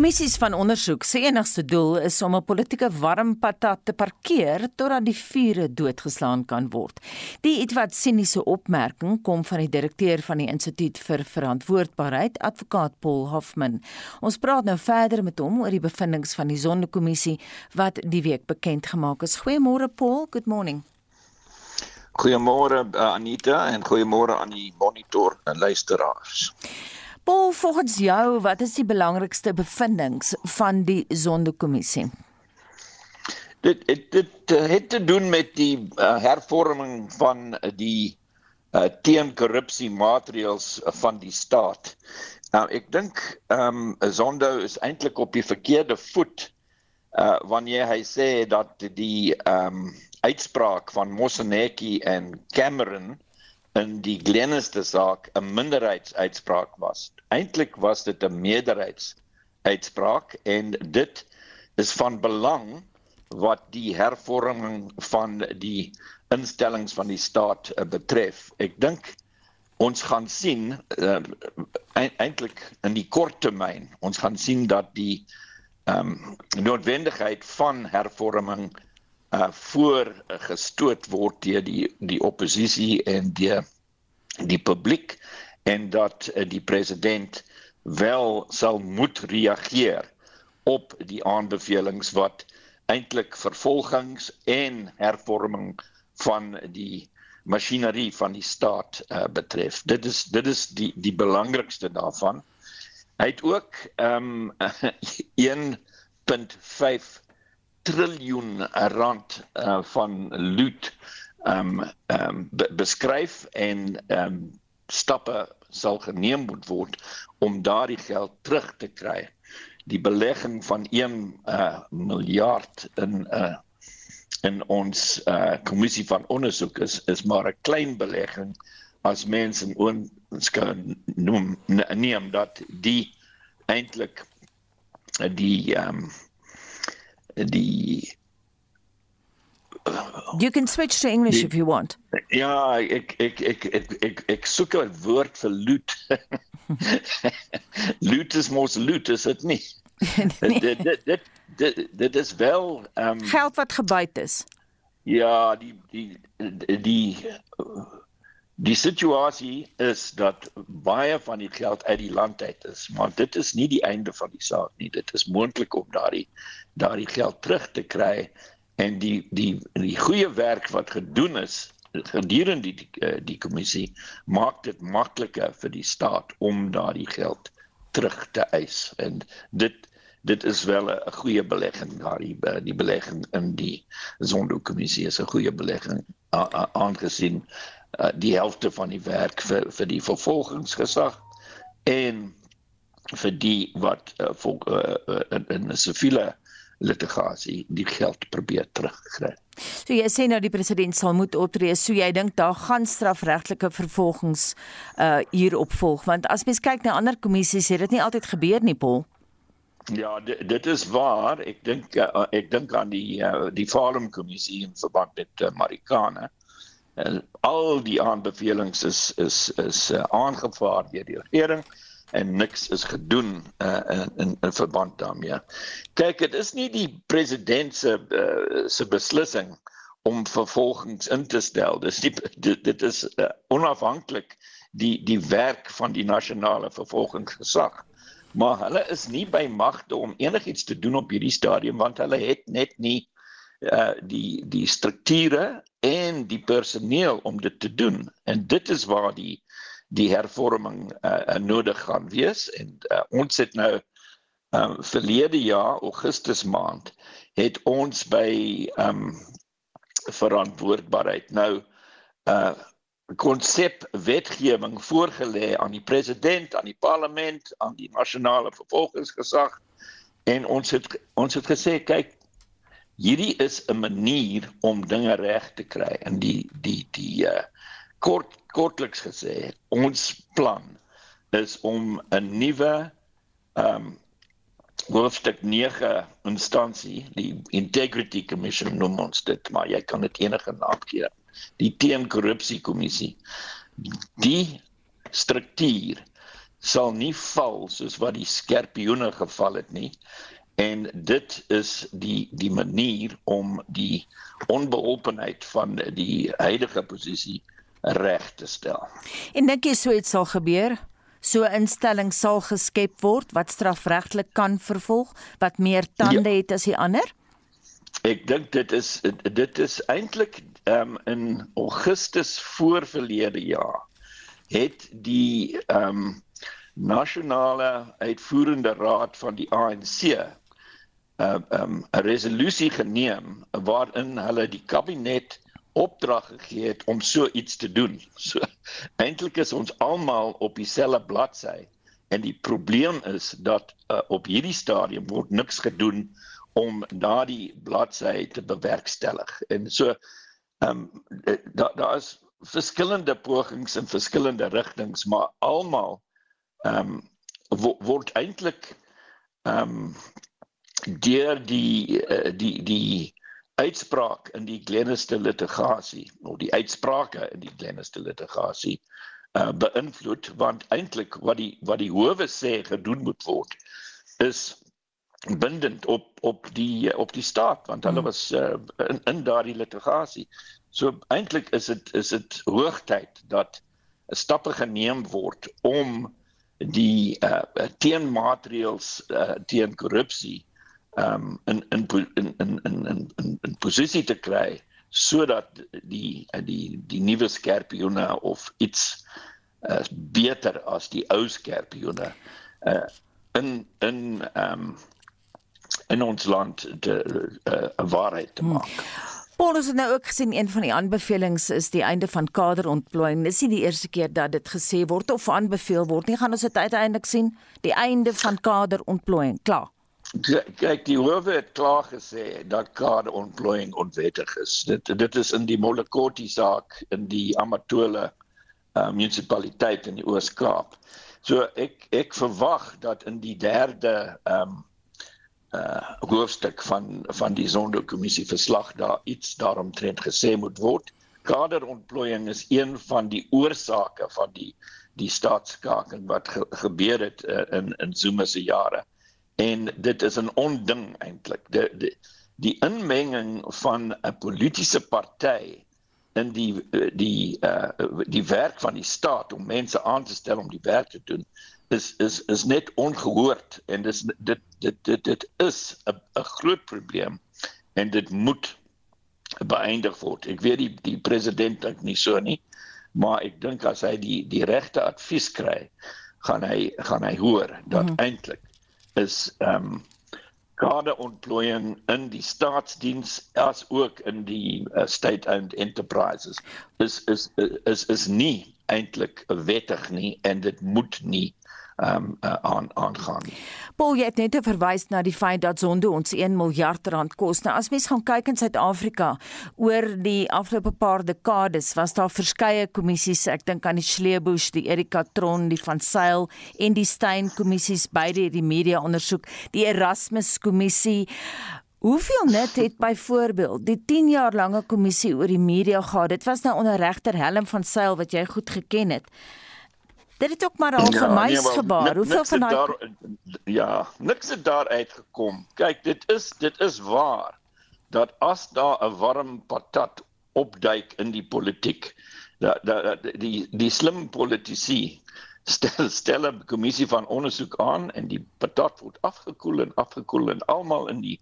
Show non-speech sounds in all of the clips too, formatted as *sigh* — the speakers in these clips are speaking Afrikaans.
Kommissies van ondersoek se enigste doel is om 'n politieke warm patat te parkeer totdat die vure doodgeslaan kan word. Die ietwat siniese opmerking kom van die direkteur van die Instituut vir Verantwoordbaarheid, advokaat Paul Hoffman. Ons praat nou verder met hom oor die bevindinge van die Sondekommissie wat die week bekend gemaak is. Goeiemôre Paul, good morning. Goeiemôre uh, Anita en goeiemôre aan die monitor en luisteraars. Paul, volgens jou, wat is die belangrikste bevindinge van die Sondekommissie? Dit dit dit uh, het te doen met die uh, hervorming van die uh, teenkorrupsie maatreëls van die staat. Nou ek dink ehm um, Zondo is eintlik op die verkeerde voet uh wanneer hy sê dat die ehm um, uitspraak van Moseneke en Cameron in die Glenister saak 'n minderheidsuitspraak was. Eintlik was dit 'n meerderheidsuitspraak en dit is van belang wat die hervorming van die instellings van die staat uh, betref. Ek dink ons gaan sien uh, eintlik in die kort termyn, ons gaan sien dat die ehm um, noodwendigheid van hervorming uh voor gestoot word deur die die oppositie en die die publiek en dat uh, die president wel sal moet reageer op die aanbevelings wat eintlik vervolgings en hervorming van die masjinerie van die staat uh, betref. Dit is dit is die die belangrikste daarvan. Hy het ook ehm *laughs* um, 1.5 triljoen rand uh, van loot um um be beskryf en um stappe sal geneem moet word om daardie geld terug te kry. Die belegging van 1 uh, miljard in uh in ons uh kommissie van ondersoek is is maar 'n klein belegging as mense in onskou noem neem dat die eintlik die um die You can switch to English die, if you want. Ja, ek ek ek ek ek ek soek 'n woord vir loot. *laughs* loot is mos loot, is dit nie? *laughs* nee. dit, dit dit dit dit is wel ehm um, geld wat gebyt is. Ja, die die die die Die situasie is dat baie van die geld uit die land uit is, maar dit is nie die einde van die saak nie. Dit is moontlik om daardie daardie geld terug te kry en die die die goeie werk wat gedoen is gedurende die die, eh, die kommissie maak dit makliker vir die staat om daardie geld terug te eis. En dit dit is wel 'n goeie belegging daardie eh, die belegging in die Zondo kommissie is 'n goeie belegging aangesien uh, die helfte van die werk vir vir die vervolgingsgesag en vir die wat uh, vol, uh, uh, in, 'n siviele litigasie die geld probeer terugkry. So jy sê nou die president sal moet optree, so jy dink daar gaan strafregtelike vervolgings uh hier opvolg want as mens kyk na ander kommissies het dit nie altyd gebeur nie, Paul. Ja, dit, dit is waar. Ek dink uh, ek dink aan die uh, die Farm kommissie in verband met uh, Marikana. En al die aanbevelings is is is uh, aangevaar deur die regering en niks is gedoen uh, in, in in verband daarmee. Kyk, dit is nie die president se uh, se beslissing om vervolgings in te stel. Dis die, dit dit is uh, onafhanklik die die werk van die nasionale vervolgingsgesag. Maar hulle is nie by magte om enigiets te doen op hierdie stadium want hulle het net nie uh die die strukture en die personeel om dit te doen en dit is waar die die hervorming uh, nodig gaan wees. En uh, ons het nou um verlede jaar Augustus maand het ons by um verantwoordbaarheid nou uh konsep wetgewing voorgelê aan die president, aan die parlement, aan die nasionale vervolgingsgesag. En ons het ons het gesê kyk hierdie is 'n manier om dinge reg te kry. En die die die uh, kort kortliks gesê ons plan is om 'n nuwe ehm um, hoofstuk 9 instansie die integrity commission noem ons dit maar jy kan dit enige naam gee die teenkorrupsie kommissie die struktuur sal nie val soos wat die skerpioene geval het nie en dit is die die manier om die onbeholpenheid van die huidige posisie reg te stel. En dink jy so iets sal gebeur? So 'n instelling sal geskep word wat strafregtelik kan vervolg, wat meer tande ja. het as die ander? Ek dink dit is dit is eintlik um, in Augustus voor verlede jaar het die ehm um, nasionale uitvoerende raad van die ANC uh, um, 'n resolusie geneem waarin hulle die kabinet opdrag gegee het om so iets te doen. So eintlik is ons almal op dieselfde bladsy en die probleem is dat uh, op hierdie stadium word niks gedoen om daardie bladsy te bewerkstellig. En so ehm um, daar daar is verskillende pogings in verskillende rigtings, maar almal ehm um, wo, word eintlik ehm um, deur die uh, die die uitspraak in die Glenister litigasie of die uitsprake in die Glenister litigasie uh, beïnvloed want eintlik wat die wat die howe sê gedoen moet word is bindend op op die op die staat want hulle hmm. was uh, in in daardie litigasie. So eintlik is dit is dit hoogtyd dat stappe geneem word om die uh, teenmaatreëls uh, teen korrupsie um in in in in in in in, posisie te kry sodat die die die nuwe skerpioene of iets uh, beter as die ou skerpioene uh, in in um in ons land 'n uh, waarheid te hmm. maak. Hmm. Paul het nou ook gesien een van die aanbevelings is die einde van kaderontplooiing. Dis nie die eerste keer dat dit gesê word of aanbeveel word nie. Gaan ons dit uiteindelik sien? Die einde van kaderontplooiing. Klaar kyk die howe het klaar gesê dat kader ontplooiing onwettig is. Dit dit is in die Molekoti saak in die Amatole uh, munisipaliteit in die Oos-Kaap. So ek ek verwag dat in die derde ehm um, uh hoofstuk van van die Sonderkommissie verslag daar iets daaromtrent gesê moet word. Kaderontplooiing is een van die oorsake van die die staatskaking wat ge, gebeur het uh, in in Zuma se jare en dit is 'n onding eintlik die, die die inmenging van 'n politieke party in die die uh die werk van die staat om mense aan te stel om die werk te doen is is is net ongehoord en dis dit dit dit dit is 'n 'n groot probleem en dit moet beëindig word. Ek weet die die president dink nie so nie, maar ek dink as hy die die regte advies kry, gaan hy gaan hy hoor dat mm -hmm. eintlik is ehm um, kaderontplooiing in die staatsdiens as ook in die uh, state-owned enterprises. Is is is is nie eintlik wettig nie en dit moet nie um uh, aan aangaan. Paul jy het net verwys na die feit dat Zondo ons 1 miljard rand kos. Nou as mens gaan kyk in Suid-Afrika oor die afgelope paar dekades was daar verskeie kommissies, ek dink aan die Schlebusch, die Erika Tron, die van Sail en die Steyn kommissies beide die media ondersoek, die Erasmus kommissie Hoeveel net het byvoorbeeld die 10 jaar lange kommissie oor die media gehad? Dit was nou onder regter Helm van Sail wat jy goed geken het. Dit het ook maar al vir my ja, nee, gebaar. Hoeveel van daai daar ja, niks het daar uitgekom. Kyk, dit is dit is waar dat as daar 'n warm patat opduik in die politiek, dat, dat die die slim politici stel stel 'n kommissie van ondersoek aan en die patat word afgekoel en afgekoel en almal in die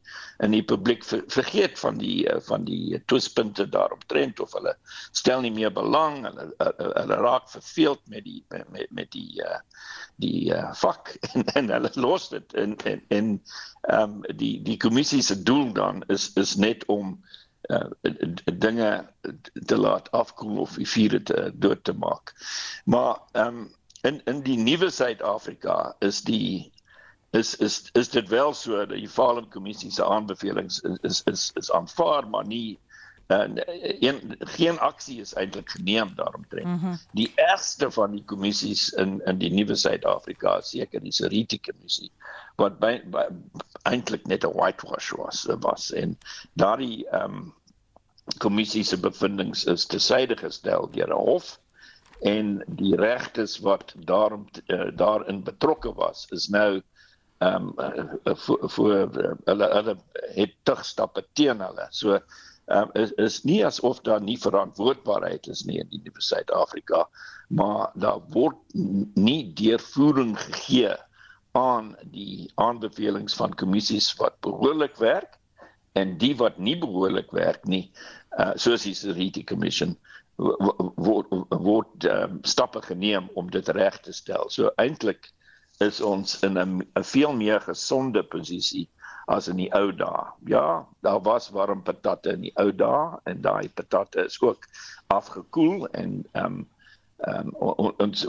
in die publiek ver, vergeet van die eh, van die twispunte daarop trend of hulle stel nie meer belang hulle hulle, hulle raak verveeld met die met met die die vak *laughs* en, en hulle los dit en en en ehm um, die die kommissie se doel dan is is net om uh, dinge te laat afkoel of die vuur te dood te maak. Maar ehm um, in in die nuwe Suid-Afrika is die is is is dit wel so dat die Fallen Kommissie se aanbevelings is is is, is aanvaar maar nie en een, geen aksie is eintlik geneem daaromtrent. Mm -hmm. Die ergste van die kommissies in in die nuwe Suid-Afrika seker die Seriti kommissie wat by, by eintlik net 'n whitewash was was en daardie ehm um, kommissie se bevindinge is te syde gestel deur 'n hof en die regtes wat daarom uh, daarin betrokke was is nou ehm um, vir vir hulle hulle het tog stappe teen hulle. So ehm um, is is nie asof daar nie verantwoordbaarheid is nie in die Suid-Afrika, maar daar word nie deurvoering gegee aan die aanbevelings van kommissies wat behoorlik werk en die wat nie behoorlik werk nie, uh, soos die Security Commission word word um, stappe geneem om dit reg te stel. So eintlik is ons in 'n veel meer gesonde posisie as in die ou dae. Ja, daar was warm patatte in die ou dae en daai patatte is ook afgekoel en ehm um, ehm um, ons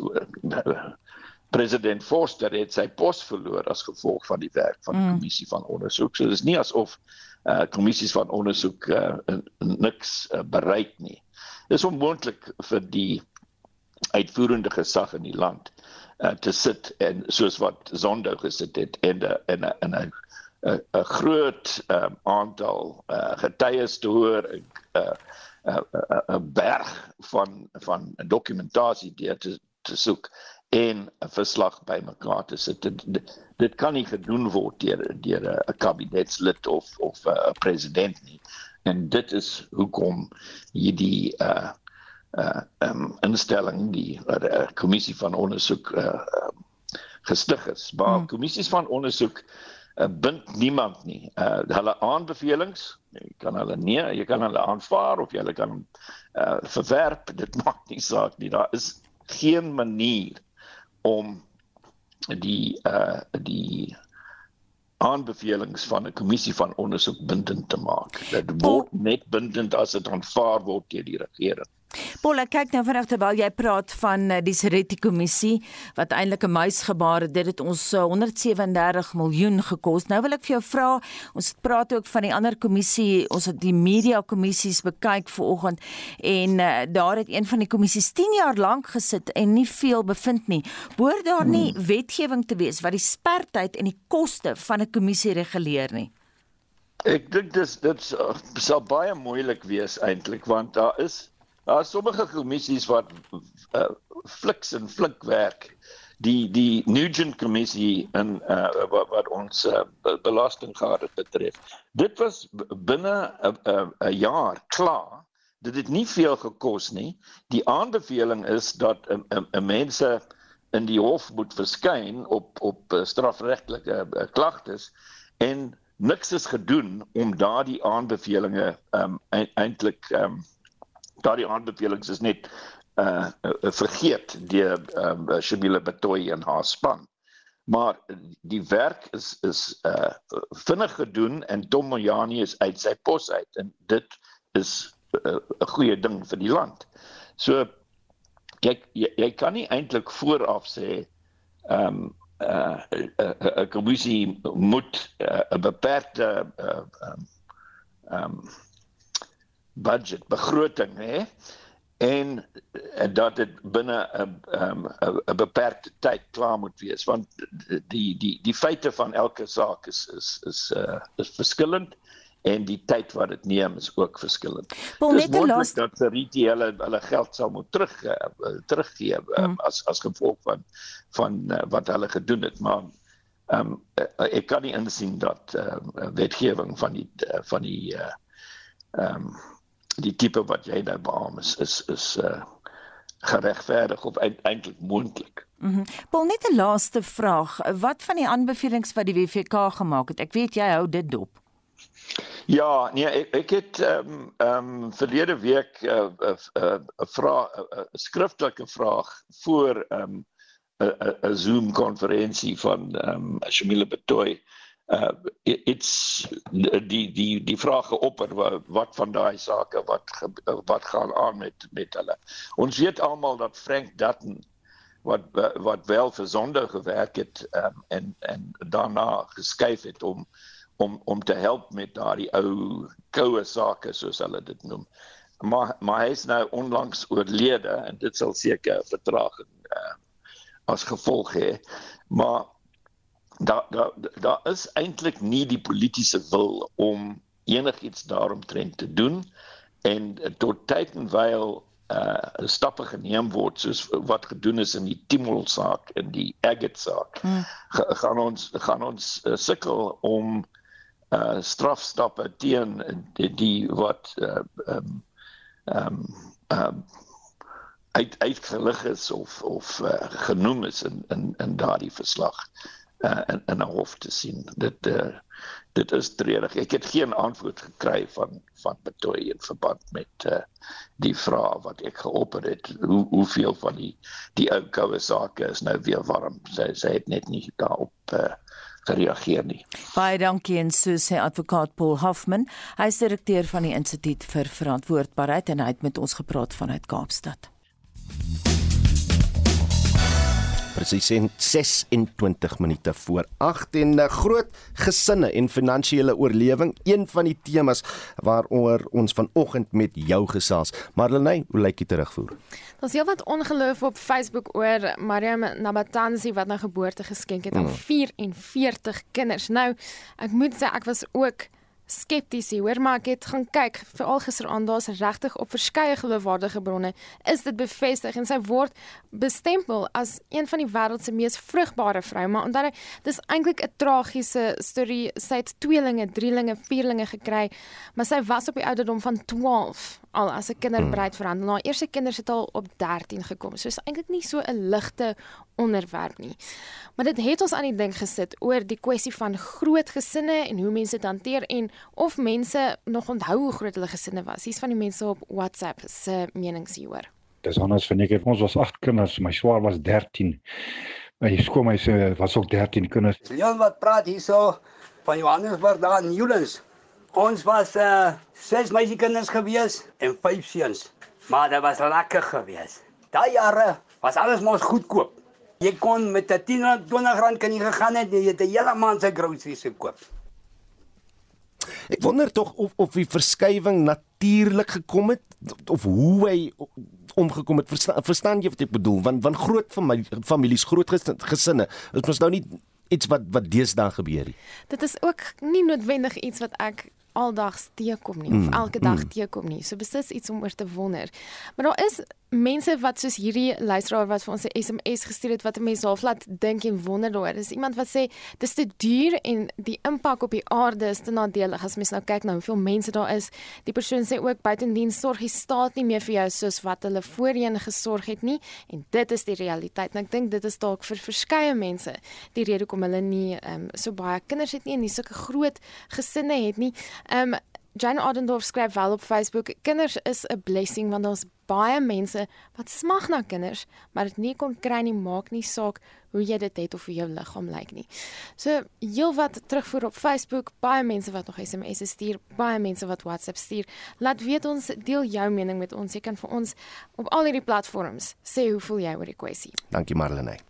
*laughs* president Forster het sy pos verloor as gevolg van die werk van die mm. kommissie van ondersoek. So dis nie asof eh uh, kommissies van ondersoek uh, niks uh, bereik nie. Dis onmoontlik vir die uitvoerende gesag in die land uh, te sit en soos wat Zondo gesit het en en en 'n 'n 'n groot um, aantal uh, getuies te hoor 'n 'n 'n berg van van dokumentasie deur te te soek en 'n verslag bymekaar te sit. Dit, dit kan nie gedoen word deur deur 'n kabinetslid of of 'n president nie. En dit is hoekom hierdie uh uh um, instelling die uh, kommissie van ondersoek uh um, gestig is. Maar hmm. kommissies van ondersoek uh, bind niemand nie. Uh hulle aanbevelings, jy kan hulle nee, jy kan hulle aanvaar of jy kan uh verwerp, dit *laughs* maak nie saak nie. Daar is geen manier om die uh die aanbevelings van 'n kommissie van ondersoek bindend te maak. Dit word net bindend as dit aanvaar word deur die regering. Paul, ek kyk nou vanaand terwyl jy praat van uh, die Seretti kommissie wat eintlik 'n muisgebaar het. Dit het ons uh, 137 miljoen gekos. Nou wil ek vir jou vra, ons praat ook van die ander kommissie, ons het die media kommissies bekyk vanoggend en uh, daar het een van die kommissies 10 jaar lank gesit en nie veel bevind nie. Behoort daar nie hmm. wetgewing te wees wat die spertyd en die koste van 'n kommissie reguleer nie? Ek dink dis dit sal baie moeilik wees eintlik want daar is Daar is sommige kommissies wat uh, fliks en flink werk. Die die Nugent kommissie en uh, wat, wat ons uh, belastinggade betref. Dit was binne 'n jaar klaar. Dit het nie veel gekos nie. Die aanbeveling is dat uh, uh, mense in die hof moet verskyn op op uh, strafregtelike uh, klagtes en niks is gedoen om daardie aanbevelings um, eintlik um, daardie aanbevelings is net uh, uh vergeet deur um, Shabila Batoy en haar span. Maar die werk is is uh vinnig gedoen en Tom Moyani is uit sy pos uit en dit is 'n uh, goeie ding vir die land. So kyk jy, jy kan nie eintlik vooraf sê ehm um, 'n uh, uh, uh, uh, kommissie moet 'n uh, beperkte uh, um, um, budget begroting hè en, en dat dit binne 'n 'n beperkte tyd klaar moet wees want die die die feite van elke saak is is is uh, is verskillend en die tyd wat dit neem is ook verskillend. Dis moontlik dat se retail hulle geld sal moet terug uh, teruggee um, mm. as as gevolg van van uh, wat hulle gedoen het maar ehm um, ek kan nie insien dat uh, wetgewing van die uh, van die ehm uh, um, die tipe wat jy nou beamoen is is is uh geregverdig of eintlik moontlik. Mhm. Mm Paul net 'n laaste vraag. Wat van die aanbevelings wat die WVK gemaak het? Ek weet jy hou dit dop. Ja, nee, ek ek het ehm um, ehm um, verlede week 'n uh, 'n uh, 'n uh, vraag 'n uh, skriftelike vraag voor ehm um, 'n 'n Zoom konferensie van ehm um, Shamila Betoy uh it's die die die vrae geopper wat van daai sake wat wat gaan aan met met hulle. Ons weet almal dat Frank Dutton wat wat wel vir Sonde gewerk het um, en en daarna geskuif het om om om te help met daardie ou koue sake soos hulle dit noem. Maar maar hy is nou onlangs oorlede en dit sal seker vertraging uh, as gevolg hê. Maar daar daar daar is eintlik nie die politieke wil om enigiets daaromtrent te doen en tot tyd en wyl uh stappe geneem word soos wat gedoen is in die Timol saak en die Agate saak hmm. gaan ons gaan ons uh, sukkel om uh strafstappe teen die, die wat uh um um, um uit uitgelig is of of uh, genoem is in in in daardie verslag uh, in in 'n hof te sien. Dit uh, dit is treurig. Ek het geen antwoord gekry van van Betoy in verband met uh, die vraag wat ek geopper het. Hoe hoeveel van die die ou koue sake is nou weer warm? Sy sy het net nie daarop uh, gereageer nie. Baie dankie en so sê advokaat Paul Hoffman. Hy is direkteur van die Instituut vir Verantwoordbaarheid en hy het met ons gepraat vanuit Kaapstad. Presies 26 minute voor 8 en uh, groot gesinne en finansiële oorlewing een van die temas waaroor ons vanoggend met jou gesels. Marlenae, hoe lyk dit terugvoer? Daar's heel wat ongeloof op Facebook oor Mariam Nabatanzi wat nou geboorte geskenk het aan mm. 44 kinders. Nou, ek moet sê ek was ook skepties hier, hoor, maar ek het gaan kyk veral gisteraand daar's regtig op verskeie geloofwaardige bronne is dit bevestig en sy word bestempel as een van die wêreld se mees vrugbare vroue, maar omdat dis eintlik 'n tragiese storie. Sy het tweelinge, drielinge, vierlinge gekry, maar sy was op die ouderdom van 12 al as 'n kinderbreid hmm. verhandel. Haar eerste kinders het al op 13 gekom. So is eintlik nie so 'n ligte onderwerp nie. Maar dit het ons aan die ding gesit oor die kwessie van groot gesinne en hoe mense dit hanteer en of mense nog onthou hoe groot hulle gesinne was. Hier's van die mense op WhatsApp se menings hieroor. Dis anders van ek, ons was 8 kinders, my swaar was 13. My skoolmeisie was ook 13 kinders. Leon wat praat hierso van Johannesburg daar in Newlands. Ons was uh ses meisiekinders gewees en vyf seuns. Maar dit was lekker gewees. Daai jare was alles mos goedkoop. Jy kon met 'n 10 20 rand kan jy gegaan het en jy het 'n hele maand se groceries gekoop. Ek wonder tog of of die verskywing natuurlik gekom het of hoe hy omgekom het. Verstaan, verstaan jy wat ek bedoel? Want van groot families, groot gesinne, is mos nou nie iets wat wat deesdae gebeur nie. Dit is ook nie noodwendig iets wat ek aldags teekom nie mm, of elke dag mm. teekom nie. So beslis iets om oor te wonder. Maar daar is mense wat soos hierdie luisteraar wat vir ons 'n SMS gestuur het wat 'n mens half laat dink en wonder daaroor. Dis iemand wat sê dis te duur en die impak op die aarde is te nadelig as mens nou kyk na hoeveel mense daar is. Die persoon sê ook buitendien sorg die staat nie meer vir jou soos wat hulle voorheen gesorg het nie en dit is die realiteit. En ek dink dit is dalk vir verskeie mense die rede hoekom hulle nie um, so baie kinders het nie en nie sulke groot gesinne het nie. Um Jane Adendorf skryf wel op Facebook: Kinders is 'n blessing want daar's baie mense wat smag na kinders, maar dit nie kon kry nie, maak nie saak hoe jy dit het of hoe jou liggaam lyk nie. So, heelwat terugvoer op Facebook, baie mense wat nog SMS stuur, baie mense wat WhatsApp stuur. Laat weet ons, deel jou mening met ons. Jy kan vir ons op al hierdie platforms sê hoe voel jy oor die kwessie. Dankie Marlene.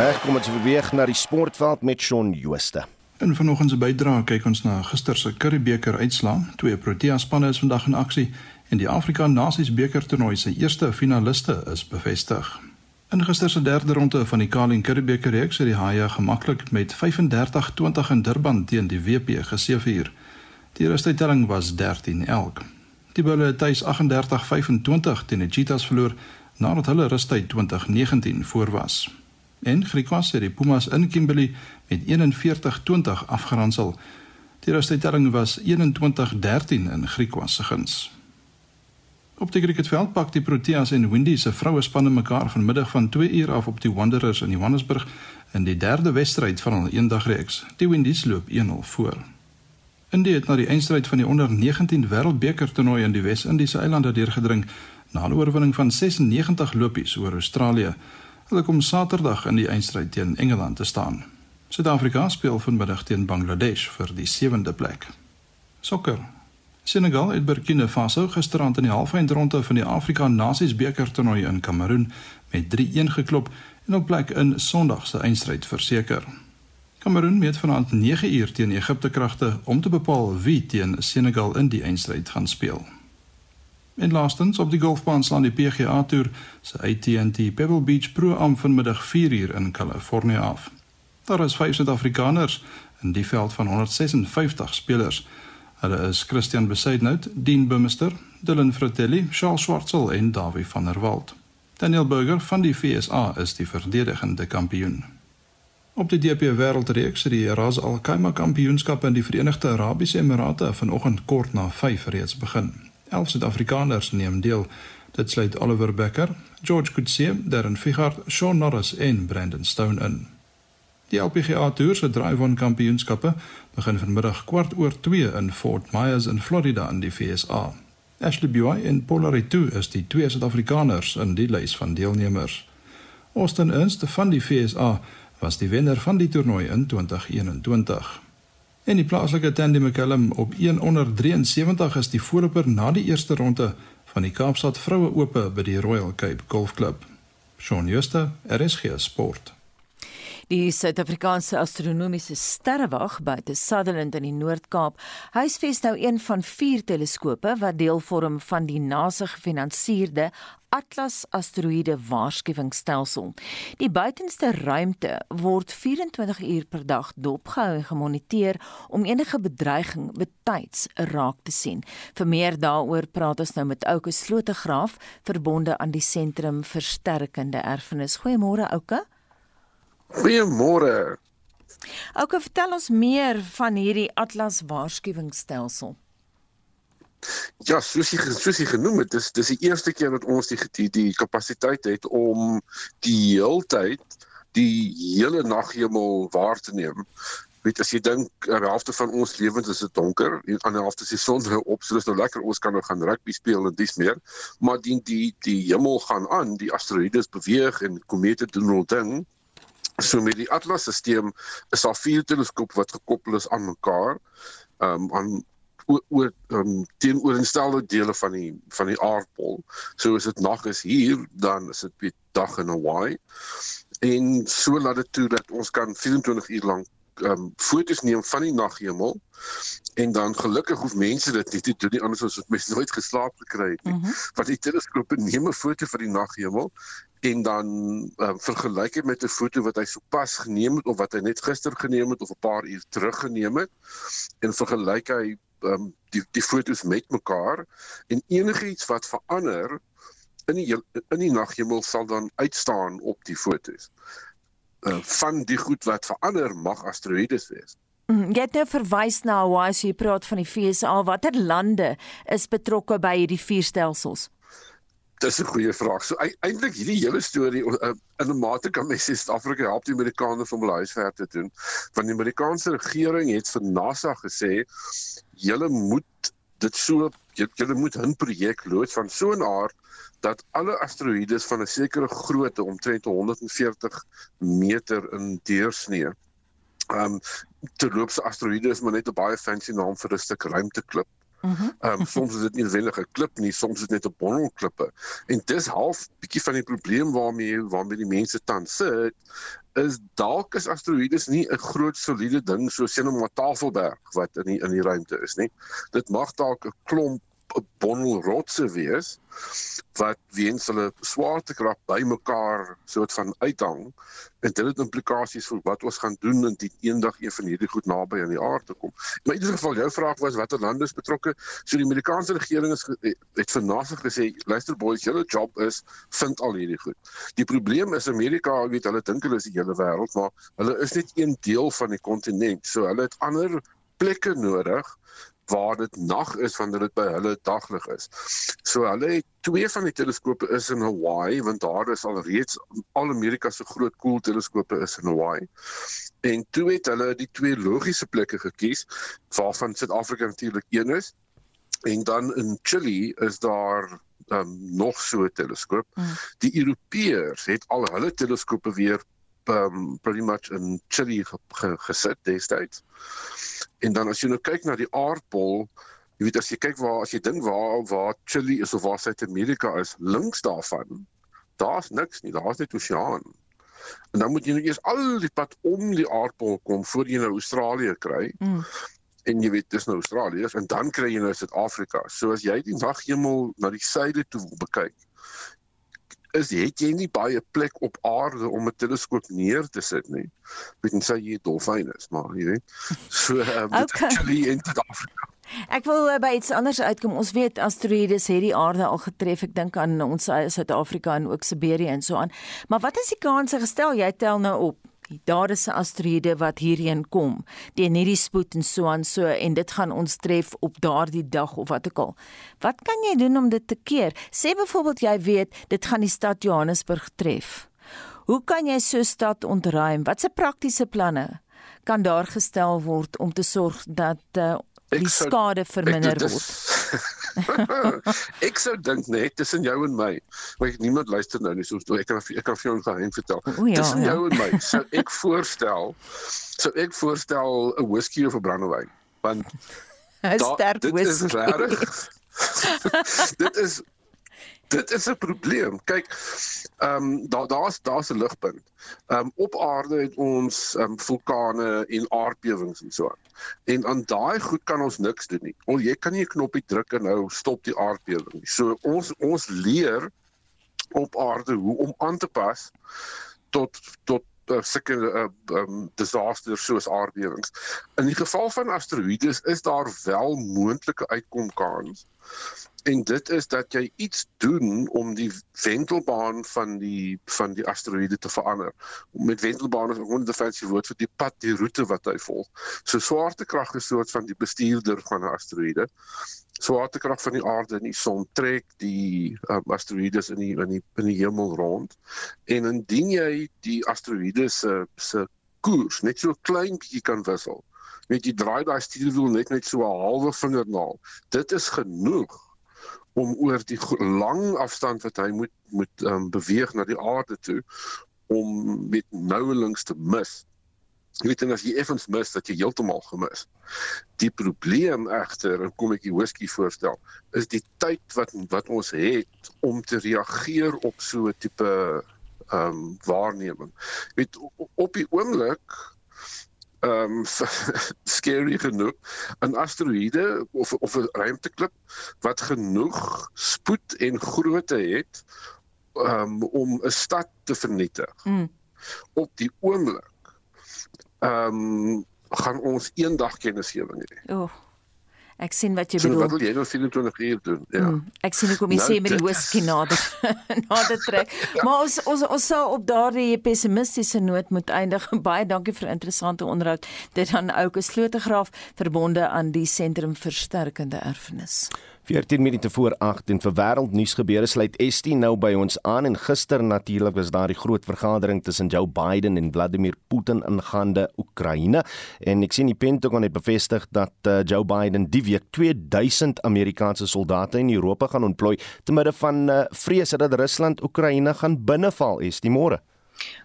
Reg, kom ons beweeg na die sportveld met Shaun Jooste. In vanoggend se bydrae kyk ons na gister se Curriebeeker uitslaa. Twee Protea spanne is vandag in aksie en die Afrika Nasies beker toernooi se eerste finaliste is bevestig. In gister se derde ronde van die Carling Curriebeeker reeks het die Haie gemaklik met 35-20 in Durban teen die WP geseëvier. Die rustydtelling was 13-11. Die Bulls het tuis 38-25 teen die Cheetahs verloor nadat hulle rustyd 2019 voor was en Griquas het die Pumas in Kimberley met 41-20 afgeronsel. Die resultating was 21-13 in Griquas se guns. Op die cricketveld pak die Proteas en Windies se vroue spanne mekaar vanmiddag van 2 uur af op die Wanderers in Johannesburg in die derde wedstryd van hul eendagreeks. Die Windies loop 1-0 voor. Indie het na die eindstryd van die onder 19 wêreldbeker toernooi in die Wes-Indiese eilande deurgedring na 'n oorwinning van 96 lopies oor Australië. Hulle kom Saterdag in die eindstryd teen Engeland te staan. Suid-Afrika speel vanmiddag teen Bangladesh vir die sewende plek. Sokker. Senegal het Burkina Faso gisterand in die halfeindronde van die Afrika Nasies beker toernooi in Kameroen met 3-1 geklop en op plek in Sondag se eindstryd verseker. Kameroen meet vanaand 9 uur teen Egipte kragte om te bepaal wie teen Senegal in die eindstryd gaan speel. En laastens op die golfbaan slaan die PGA Tour se AT&T Pebble Beach Pro Am vanmiddag 4uur in Kalifornië af. Daar is 5 Suid-Afrikaners in die veld van 156 spelers. Hulle is Christian Besaidnout, Dean Bumster, Dylan Fratelli, Charles Swartsel en Dawie van der Walt. Daniel Burger van die FSA is die verdedigende kampioen. Op die DP Wêreldreeks het die Ras Al Khaimah Kampioenskap in die Verenigde Arabiese Emirate vanoggend kort na 5 reeds begin. 11 Suid-Afrikaners neem deel. Dit sluit Oliver Becker, George Coetzee, Darren Figart, Sean Norris en Brandon Stone in. Die LPGA Tour se Drive-On Kampioenskappe begin vanmiddag kwart oor 2 in Fort Myers in Florida in die VSA. Ashley Buy en Polari 2 is die twee Suid-Afrikaners in die lys van deelnemers. Austin Ernst van die VSA was die wenner van die toernooi in 2021. En die plaaslike Tandy McCallum op 1 onder 73 is die voorloper na die eerste ronde van die Kaapstad Vroue Ope by die Royal Cape Golf Club. Shaun Schuster, RSG Sport. Die Suid-Afrikaanse Astronomiese Sterrewag buite Sutherland in die Noord-Kaap huisves nou een van vier teleskope wat deel vorm van die NASA gefinansierde Atlas asteroïde waarskuwingsstelsel. Die buitenste ruimte word 24 uur per dag dopgehou en gemoniteer om enige bedreiging betyds raak te sien. Vir meer daaroor praat ons nou met Ouke Slotegraaf, verbonde aan die Sentrum vir Sterkende Erfenis. Goeiemôre Ouke. Goeiemôre. Ouke, vertel ons meer van hierdie Atlas waarskuwingsstelsel. Ja, soos jy soos jy genoem het, dis dis die eerste keer dat ons die die, die kapasiteit het om die heeltyd die hele naghemel waar te neem. Weet as jy dink 'n helfte van ons lewens is dit donker 'n ander helfte is die son nou op, so dis nou lekker ons kan nou gaan rugby speel en dis meer. Maar die die die hemel gaan aan, die asteroïdes beweeg en komete doen hul ding. So met die Atlas-stelsel is daar vier teleskope wat gekoppel is aan mekaar. Ehm um, aan oor um, teenoorgestelde dele van die van die aardbol. So as dit nag is hier, dan is dit weer dag in Hawaii. En so laat dit toe dat ons kan 24 uur lank um foto's neem van die naghemel en dan gelukkig hoef mense dit nie te doen nie anders as wat mense nooit geslaap gekry het nie. Mm -hmm. Want die teleskoop neem 'n foto van die naghemel en dan um, vergelyk dit met 'n foto wat hy sopas geneem het of wat hy net gister geneem het of 'n paar uur terug geneem het en vergelyk hy um, die die fotos met mekaar en enigiets wat verander in die in die naghemel sal dan uitstaan op die fotos. Uh, van die goed wat verander mag asteroïdes wees. Mm, jy het nou verwys na Hawaii, so jy praat van die FSA. Watter lande is betrokke by hierdie vier stelsels? Dis 'n goeie vraag. So eintlik hierdie hele storie uh, in 'n mate kan mens sê Suid-Afrika help die Amerikaners om hulle huiswerk te doen. Want die Amerikaanse regering het vir NASA gesê julle moet dit so julle moet 'n projek loods van so 'n aard dat alle asteroïdes van 'n sekere grootte omtrent 140 meter in deursnee. Um terloopse asteroïde is maar net 'n baie fancy naam vir 'n stuk ruimteklip. Mhm. Ehm um, soms is dit nie noodwendig 'n klip nie, soms is dit net 'n bondel klippe. En dis half bietjie van die probleem waarmee waarmee die mense tans sit is dalk is asteroïdes nie 'n groot soliede ding soos sien 'n Tafelberg wat in die in die ruimte is nie. Dit mag dalk 'n klomp bondel rotse wees wat weens hulle swaartekrag bymekaar soort van uithang en dit het implikasies vir wat ons gaan doen indien eendag een van hierdie goed naby aan die aarde kom. Maar in ieder geval jou vraag was watter lande is betrokke? So die Amerikaanse regering is het vir NASA gesê, luister boys, julle job is vind al hierdie goed. Die probleem is Amerika, weet hulle dink hulle is die hele wêreld, maar hulle is net een deel van die kontinent. So hulle het ander plekke nodig waar dit nag is wanneer dit by hulle daglig is. So hulle het twee van die teleskope is in Hawaii want daar is al reeds al Amerika se groot koel cool teleskope is in Hawaii. En toe het hulle die twee logiese plekke gekies waarvan Suid-Afrika natuurlik een is. En dan in Chili is daar um, nog so 'n teleskoop. Mm. Die Europeërs het al hulle teleskope weer um pretty much in Chili ge, ge, gesit destyds. En dan as jy nou kyk na die aardbol, jy weet as jy kyk waar as jy dink waar waar Chili is of waar Suid-Amerika is, links daarvan, daar's niks nie, daar's net oseaan. En dan moet jy nou eers al die pad om die aardbol kom voor jy nou Australië kry. Mm. En jy weet dis nou Australië en dan kry jy nou Suid-Afrika. So as jy die naghemel na die suide toe bekyk, is het jy nie baie plek op aarde om 'n teleskoop neer te sit nie. Jy sê jy dolfyne is, maar jy weet. So um, *laughs* Okay. actually in Suid-Afrika. Ek wil uh, by iets anders uitkom. Ons weet asteroïdes het die aarde al getref. Ek dink aan ons uh, Suid-Afrika en ook Siberië en so aan. Maar wat is die kanse gestel jy tel nou op? Daar is 'n asteroïde wat hierheen kom teen hierdie spoed en so aan so en dit gaan ons tref op daardie dag of wat ook al. Wat kan jy doen om dit te keer? Sê byvoorbeeld jy weet dit gaan die stad Johannesburg tref. Hoe kan jy so stad ontruim? Watse praktiese planne kan daar gestel word om te sorg dat uh, die sou- skade verminder Ek- word? *laughs* ek sou dink net tussen jou en my, want niemand luister nou nie so ek kan ek kan vir jou 'n geheim vertel. O ja, tussen ja. jou en my sou ek *laughs* voorstel sou ek voorstel 'n whisky of 'n brandewyn. Want *laughs* 'n sterk dit is whisky. regtig dit is dit is 'n probleem. Kyk, ehm um, daar daar's daar's 'n ligpunt. Ehm um, op aarde het ons ehm um, vulkane en aardbewings en so aan. En aan daai goed kan ons niks doen nie. Al jy kan nie 'n knoppie druk en nou stop die aardbewing nie. So ons ons leer op aarde hoe om aan te pas tot tot uh, sulke uh, um, disasters soos aardbewings. In die geval van asteroïdes is daar wel moontlike uitkomkans. En dit is dat jy iets doen om die wentelbaan van die van die asteroïde te verander. Met wentelbaan is 'n honderde fancy woord vir die pad, die roete wat hy volg. So swaartekrag is soort van die bestuurder van 'n asteroïde. Swaartekrag van die aarde en die son trek die um, asteroïdes in die in die in die hemel rond. En indien jy die asteroïde se se koers net so klein bietjie kan wissel, net jy draai daai stuurwiel net net so 'n halwe vingernaal. Dit is genoeg om oor die lang afstand wat hy moet moet um, beweeg na die aarde toe om met nouwelings te mis. Jy weet en as jy effens mis dat jy heeltemal gemis. Die probleem egter, en kom ek die whisky voorstel, is die tyd wat wat ons het om te reageer op so 'n tipe ehm um, waarneming. Jy weet op die oomblik ehm um, *laughs* scary genoeg 'n asteroïde of of 'n ruimteklip wat genoeg spoed en grootte het um, om 'n stad te vernietig. Mm. Op die oomblik ehm um, gaan ons eendag kennisgewing hê. O. Oh, ek sien wat jy So wat bedoel. wil jy nou 24 uur doen? Ja. Mm, ek sien hoekom jy Nou, sê met die is- nader *laughs* nader trek. *laughs* Maar ons ons ons sal op daardie pessimistiese noot moet eindig. *laughs* Baie dankie vir 'n interessante onderhoud. Dit aan Ouke Slotegraaf verbonde aan die Sentrum vir Sterkende Erfenis. 14 minute voor 8 en vir wêreldnuus gebeure sluit Estie nou by ons aan en gister natuurlik was daar die groot vergadering tussen Joe Biden en Vladimir Putin ingaande Oekraïne. En ek sien die Pentagon het bevestig dat uh, Joe Biden die week 2000 Amerikaanse soldate in Europa gaan ontplooi te midde van uh, vrese dat Rusland Oekraïne gaan binneval is die môre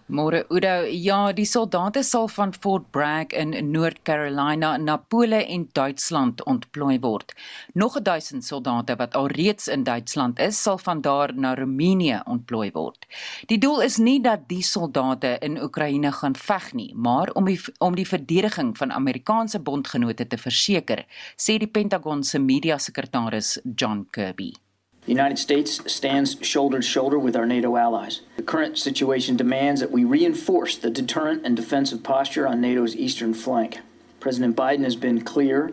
Môre Udo, ja, die soldate sal van Fort Bragg in North Carolina na Pole en Duitsland ontplooi word. Nog 1000 soldate wat alreeds in Duitsland is, sal van daar na Roemenië ontplooi word. Die doel is nie dat die soldate in Oekraïne gaan veg nie, maar om die om die verdediging van Amerikaanse bondgenote te verseker, sê die Pentagon se media-sekretaris John Kirby. The United States stands shoulder to shoulder with our NATO allies. The current situation demands that we reinforce the deterrent and defensive posture on NATO's eastern flank. President Biden has been clear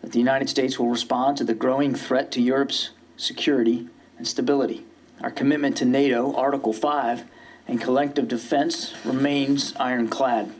that the United States will respond to the growing threat to Europe's security and stability. Our commitment to NATO, Article 5, and collective defense remains ironclad.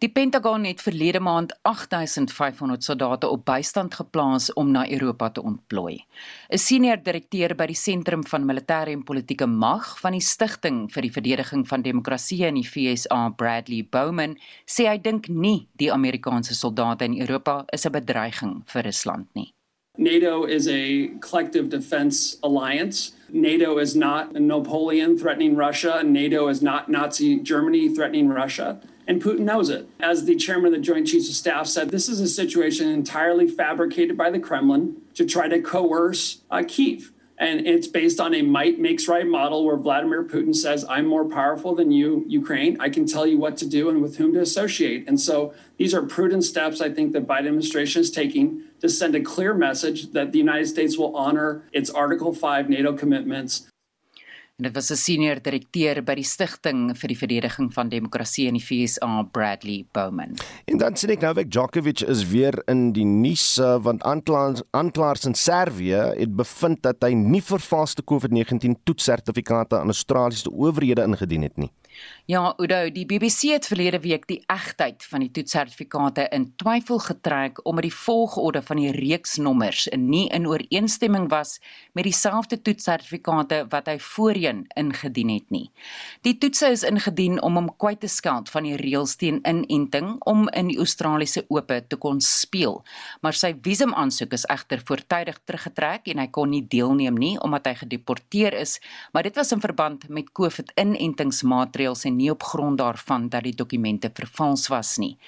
Die Pentagon het verlede maand 8500 soldate op bystand geplaas om na Europa te ontplooi. 'n Senior direkteur by die Sentrum van Militêre en Politieke Mag van die Stichting vir die Verdediging van Demokrasie in die FSA, Bradley Bowman, sê hy dink nie die Amerikaanse soldate in Europa is 'n bedreiging vir Rusland nie. NATO is a collective defense alliance. NATO is not Napoleon threatening Russia, NATO is not Nazi Germany threatening Russia. And Putin knows it. As the chairman of the Joint Chiefs of Staff said, this is a situation entirely fabricated by the Kremlin to try to coerce uh, Kiev. And it's based on a might makes right model where Vladimir Putin says, I'm more powerful than you, Ukraine. I can tell you what to do and with whom to associate. And so these are prudent steps I think the Biden administration is taking to send a clear message that the United States will honor its Article 5 NATO commitments En dit was 'n senior direkteur by die Stichting vir die Verdediging van Demokrasie in die VSA, Bradley Bowman. En dan sien ek Novak Djokovic is weer in die nuus uh, want aanklaers aanklaers in Servië het bevind dat hy nie vervalste COVID-19 toetssertifikate aan Australiese owerhede ingedien het nie. Ja, Udo, die BBC het verlede week die egtheid van die toetssertifikate in twyfel getrek omdat die volgorde van die reeksnommers nie in ooreenstemming was met dieselfde toetssertifikate wat hy voorheen ingedien het nie. Die toetse is ingedien om hom kwyt te skeld van die reëls teen inenting om in die Australiese Ope te kon speel, maar sy visumaansoek is egter voortydig teruggetrek en hy kon nie deelneem nie omdat hy gedeporteer is, maar dit was in verband met COVID-inentingsmaatreëls en nie op grond daarvan dat die dokumente vervals was nie.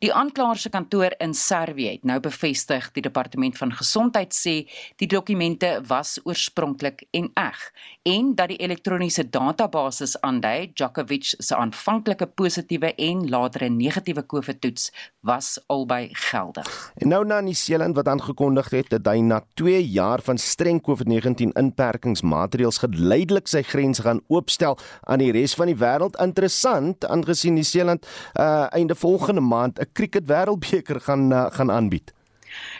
Die aanklaer se kantoor in Servië het nou bevestig die departement van gesondheid sê die dokumente was oorspronklik en eg en dat die elektroniese database aandui Djokovic se aanvanklike positiewe en latere negatiewe COVID-toets was albei geldig. En nou na Nieu-Seeland wat aangekondig het dat hy na 2 jaar van streng COVID-19 inperkingsmaatreëls geleidelik sy grense gaan oopstel aan die res van die wêreld in interessant aangesien New Zealand uh einde volgende maand 'n cricket wêreldbeker gaan uh, gaan aanbied.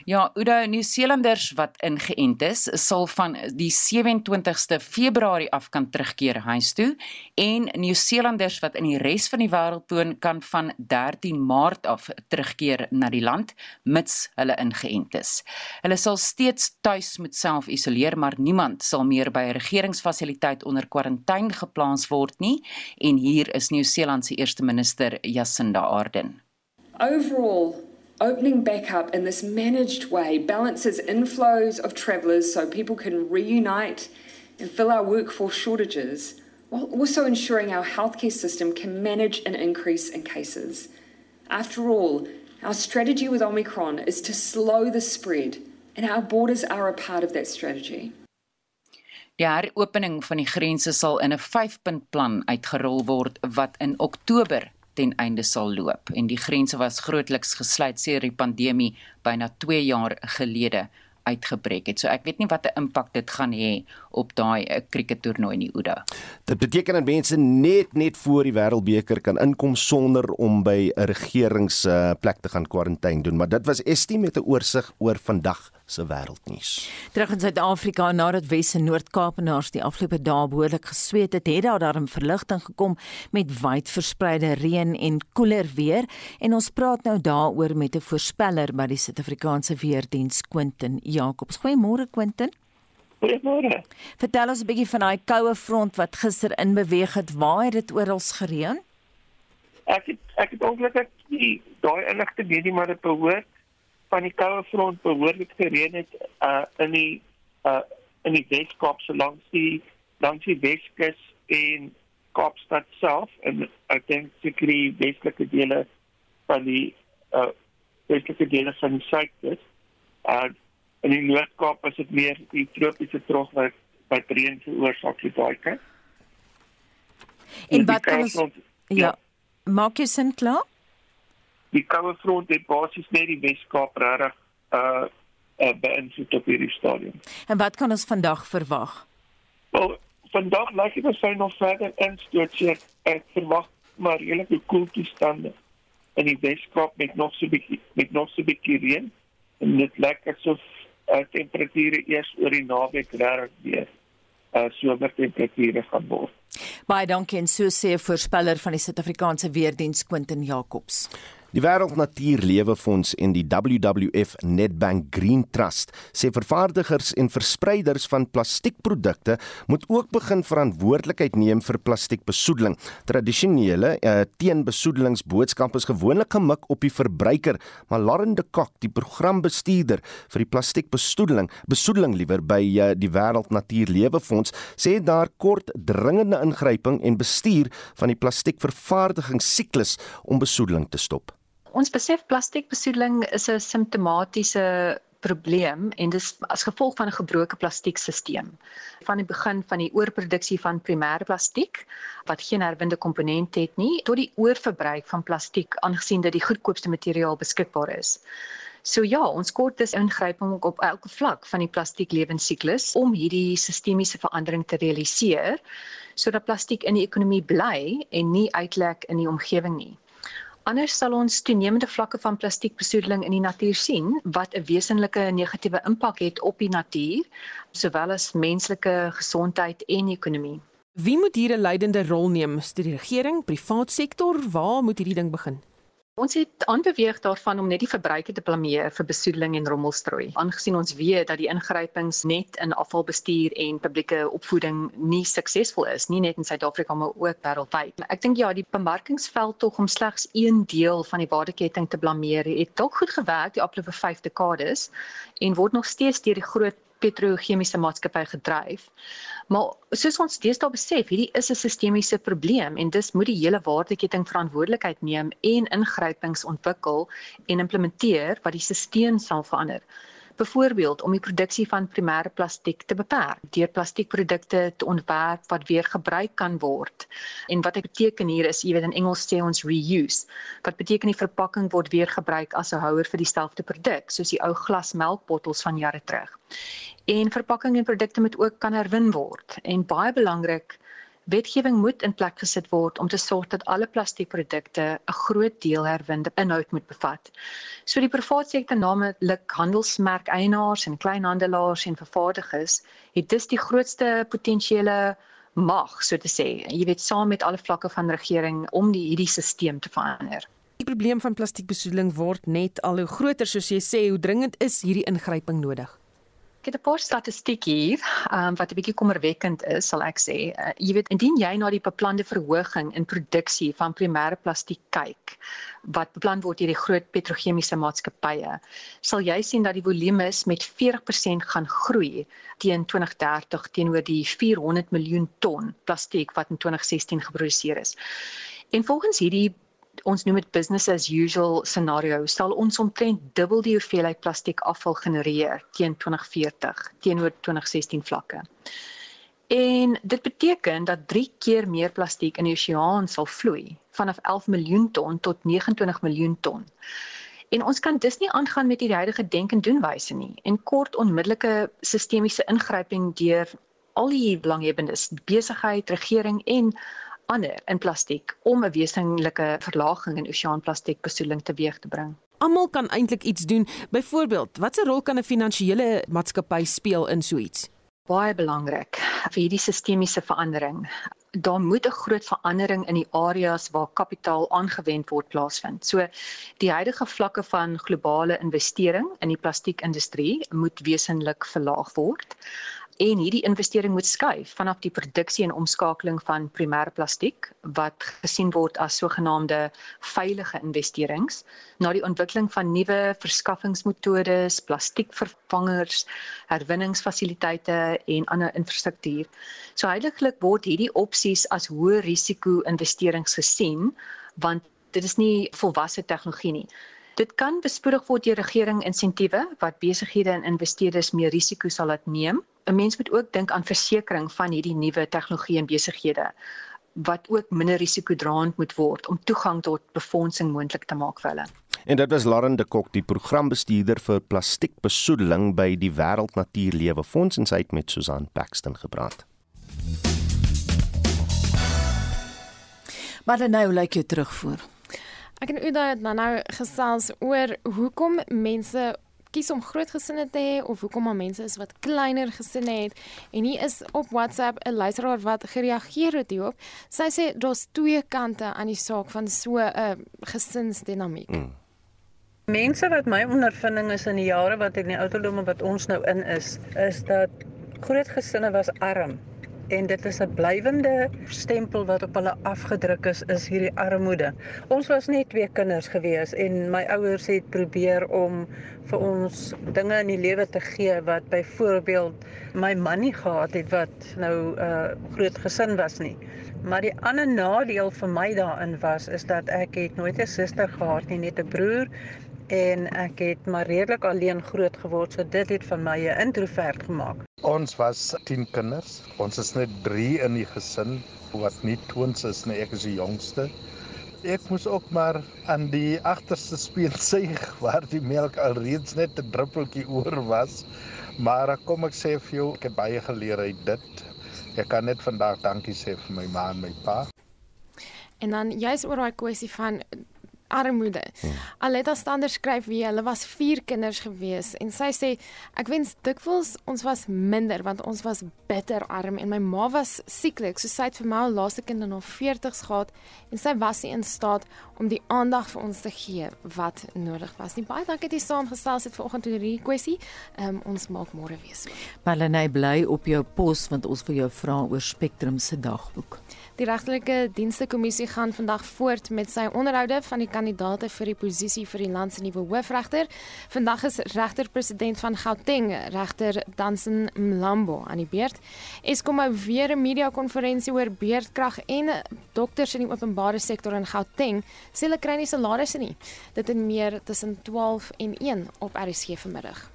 Ja, Udo Nieu-Seelanders wat ingeënt is, sal van die 27ste Februarie af kan terugkeer huis toe en Nieu-Seelanders wat in die res van die wêreld woon kan van 13 Maart af terugkeer na die land mits hulle ingeënt is. Hulle sal steeds tuis moet self isoleer, maar niemand sal meer by 'n regeringsfasiliteit onder kwarantyne geplaas word nie en hier is Nieu-Seeland se eerste minister Jacinda Ardern. Overall opening back up in this managed way balances inflows of travellers so people can reunite and fill our workforce shortages, while also ensuring our healthcare system can manage an increase in cases. After all, our strategy with Omicron is to slow the spread, and our borders are a part of that strategy. Die heropening van die grense sal in 'n 5-punt plan uitgerol word wat in Oktober ten einde sal loop en die grense was grootliks gesluit sedert die pandemie byna 2 jaar gelede uitgebreek het. So ek weet nie wat 'n impak dit gaan hê op daai krikettoernooi eh, in die Ouda. Dit beteken dat mense net net voor die Wêreldbeker kan inkom sonder om by 'n regeringsplek uh, te gaan kwarantyne doen, maar dit was Estie met 'n oorsig oor vandag se wêreldnuus. Terug in Suid-Afrika nadat Wes en Noord-Kaapenaars die afgelope dae behoorlik gesweet het, het daar daarom verligting gekom met wyd verspreide reën en koeler weer en ons praat nou daaroor met 'n voorspeller by die Suid-Afrikaanse Weerdiens Quentin Jacobs. Goeiemôre Quentin. Goeiemôre. Vertel ons 'n bietjie van daai koue front wat gister in beweeg het. Waar het dit oral gereën? Ek het ek het ongelukkig daai inligting nie, maar dit behoort van die koue front behoorlik gereën het uh in die uh in die Weskaap so langs die langs die Weskus en Kaapstad self en ek dink seker die westelike dele van die uh westelike dele van die Suidkus. Uh in die Noord-Kaap is dit meer die tropiese trog wat wat reën veroorsaak die daai kant. En wat kan ons front, ja, ja, maak jy sin klaar? Die koue front het basies net die Weskaap regtig uh uh beïnvloed op hierdie stadium. En wat kan ons vandag verwag? Wel, vandag lyk dit asof hy nog verder instoot sê ek verwag maar redelike koel toestande in die Weskaap met nog so 'n bietjie met nog so 'n bietjie reën en dit lyk asof uh, temperature eers oor die naweek regtig weer uh somer temperature gaan word. Baie dankie en so sê voorspeller van die Suid-Afrikaanse Weerdiens Quentin Jacobs. Die Wêreld Natuurlewefonds en die WWF Nedbank Green Trust sê vervaardigers en verspreiders van plastiekprodukte moet ook begin verantwoordelikheid neem vir plastiekbesoedeling. Tradisionele uh, teenbesoedelingsboodskappe is gewoonlik gemik op die verbruiker, maar Lauren de Kok, die programbestuurder vir die plastiekbesoedeling, besoedeling liewer by uh, die Wêreld Natuurlewefonds, sê daar kort dringende ingryping en bestuur van die plastiekvervaardigingssiklus om besoedeling te stop. Ons besef plastiekbesoedeling is 'n simptomatiese probleem en dis as gevolg van 'n gebroke plastiekstelsel. Van die begin van die oorproduksie van primêre plastiek wat geen herwinde komponente het nie tot die oorverbruik van plastiek aangesien dit die goedkoopste materiaal beskikbaar is. So ja, ons kort dus ingryping op elke vlak van die plastiek lewensiklus om hierdie sistemiese verandering te realiseer sodat plastiek in die ekonomie bly en nie uitlek in die omgewing nie. Anders sal ons toenemende vlakke van plastiekbesoedeling in die natuur sien wat 'n wesenlike negatiewe impak het op die natuur sowel as menslike gesondheid en ekonomie. Wie moet hier 'n leidende rol neem? Is dit die regering, privaat sektor? Waar moet hierdie ding begin? Ons het aanbeweeg daarvan om net die verbruiker te blameer vir besoedeling en rommelstrooi. Aangesien ons weet dat die ingrypings net in afvalbestuur en publieke opvoeding nie suksesvol is nie net in Suid-Afrika maar ook wêreldwyd. Ek dink ja, die bemarkingsveld tog om slegs een deel van die waardeketting te blameer het dalk goed gewerk die afgelope 5 dekades en word nog steeds deur die groot petrochemiese maatskappy gedryf. Maar soos ons deesdae besef, hierdie is 'n sistemiese probleem en dus moet die hele waardeketting verantwoordelikheid neem en ingrypings ontwikkel en implementeer wat die stelsel sal verander. Byvoorbeeld om die produksie van primêre plastiek te beperk deur plastiekprodukte te ontwerp wat weer gebruik kan word. En wat dit beteken hier is, jy weet in Engels sê ons reuse. Wat beteken die verpakking word weer gebruik as 'n houer vir dieselfde produk, soos die ou glasmelkbottels van jare terug. En verpakking en produkte moet ook kan herwin word. En baie belangrik Wetgewing moet in plek gesit word om te sorg dat alle plastiekprodukte 'n groot deel herwinde inhoud moet bevat. So die private sektor, naamlik handelsmerkeienaars en kleinhandelaars en vervaardigers, het dus die grootste potensiële mag, so te sê. Jy weet saam met alle vlakke van regering om die hierdie stelsel te verander. Die probleem van plastiekbesoedeling word net al hoe groter soos jy sê, hoe dringend is hierdie ingryping nodig? Het 'n paar statistiek hier, um, wat 'n bietjie kommerwekkend is, sal ek sê. Uh, jy weet, indien jy na die beplande verhoging in produksie van primêre plastiek kyk, wat beplan word deur die groot petrochemiese maatskappye, sal jy sien dat die volume met 40% gaan groei teen 2030 teenoor die 400 miljoen ton plastiek wat in 2016 geproduseer is. En volgens hierdie ons noem dit business as usual scenario sal ons omtrent dubbel die hoeveelheid plastiek afval genereer teen 2040 teenoor 2016 vlakke. En dit beteken dat 3 keer meer plastiek in die oseaan sal vloei vanaf 11 miljoen ton tot 29 miljoen ton. En ons kan dus nie aangaan met hierdie huidige denk en doenwyse nie en kort onmiddellike sistemiese ingryping deur al die belanghebbendes, besigheid, regering en ander in plastiek om 'n wesenlike verlaging in oseaanplastiekbesoedeling teweeg te bring. Almal kan eintlik iets doen. Byvoorbeeld, watse rol kan 'n finansiële maatskappy speel in so iets? Baie belangrik vir hierdie sistemiese verandering. Daar moet 'n groot verandering in die areas waar kapitaal aangewend word plaasvind. So die huidige vlakke van globale investering in die plastiekindustrie moet wesenlik verlaag word en hierdie investering moet skuif vanaf die produksie en omskakeling van primêre plastiek wat gesien word as sogenaamde veilige investerings na die ontwikkeling van nuwe verskaffingsmetodes, plastiekvervangers, herwinningsfasiliteite en ander infrastruktuur. So heiliglik word hierdie opsies as hoë risiko investerings gesien want dit is nie volwasse tegnologie nie. Dit kan bespoedig word deur regering insentiewe wat besighede en investeerders meer risiko sal laat neem 'n mens moet ook dink aan versekerings van hierdie nuwe tegnologie en besighede wat ook minder risikodraend moet word om toegang tot befondsing moontlik te maak vir hulle. En dit was Lauren de Kok, die programbestuurder vir plastiekbesoedeling by die Wêreld Natuurlewe Fonds en sy het met Susan Paxton gepraat. Maar dan nou lyk jy terugvoer. Ek en Uda het nou nou gesels oor hoekom mense kies om groot gesinne te hê of hoekom maar mense is wat kleiner gesinne het en hier is op WhatsApp 'n luisteraar wat gereageer het hierop. Sy sê daar's twee kante aan die saak van so 'n uh, gesinsdinamiek. Mm. Mense wat my ondervinding is in die jare wat ek in die ouderdom wat ons nou in is, is dat groot gesinne was arm en dit is 'n blywende stempel wat op hulle afgedruk is is hierdie armoede. Ons was net twee kinders gewees en my ouers het probeer om vir ons dinge in die lewe te gee wat byvoorbeeld my man nie gehad het wat nou 'n uh, groot gesin was nie. Maar die ander nadeel vir my daarin was is dat ek het nooit 'n suster gehad nie, net 'n broer en ek het maar redelik alleen groot geword, so dit het vir my 'n introvert gemaak. Ons was 10 kinders. Ons is net 3 in die gesin wat nie twins is nie. Ek is die jongste. ek moes ook maar aan die agterste speen *laughs* suig waar die melk alreeds net 'n druppeltjie oor was. Maar kom ek sê vir jou, ek het baie geleer uit dit. Ek kan net vandag dankie sê vir my ma en my pa. En dan jy's oor daai kwessie van armoede. Hmm. Aletta Stander skryf wie hulle was 4 kinders gewees en sy sê ek wens dikwels ons was minder want ons was bitter arm en my ma was sieklik. So sy het vir my al laaste kind in haar 40's gehad en sy was nie in staat om die aandag vir ons te gee wat nodig was nie. Baie dankie dat jy saamgestel het vanoggend oor hierdie kwessie. Um, ons maak môre weer so. Palenay bly op jou pos want ons wil jou vra oor Spectrum se dagboek. Die regtelike dienste kommissie gaan vandag voort met sy onderhoude van die kandidaate vir die posisie vir die land se nuwe hoofregter. Vandag is regter-president van Gauteng, regter Dansen Mlambo aan die beurt. Eskom hou weer 'n media-konferensie oor beerdkrag en dokters in die openbare sektor in Gauteng sê hulle kry nie salarisse nie. Dit en meer tussen 12 en 1 op RSG vanmiddag.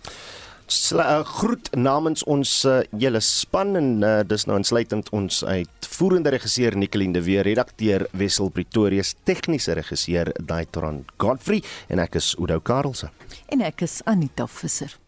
Uh, groet namens ons uh, hele span en uh, dis nou insluitend ons uitvoerende regisseur Nicoline de Weer, redakteur Wessel Pretorius, tegniese regisseur Daitron Godfrey en ek is Udo Karlse. En ek is Anita Visser.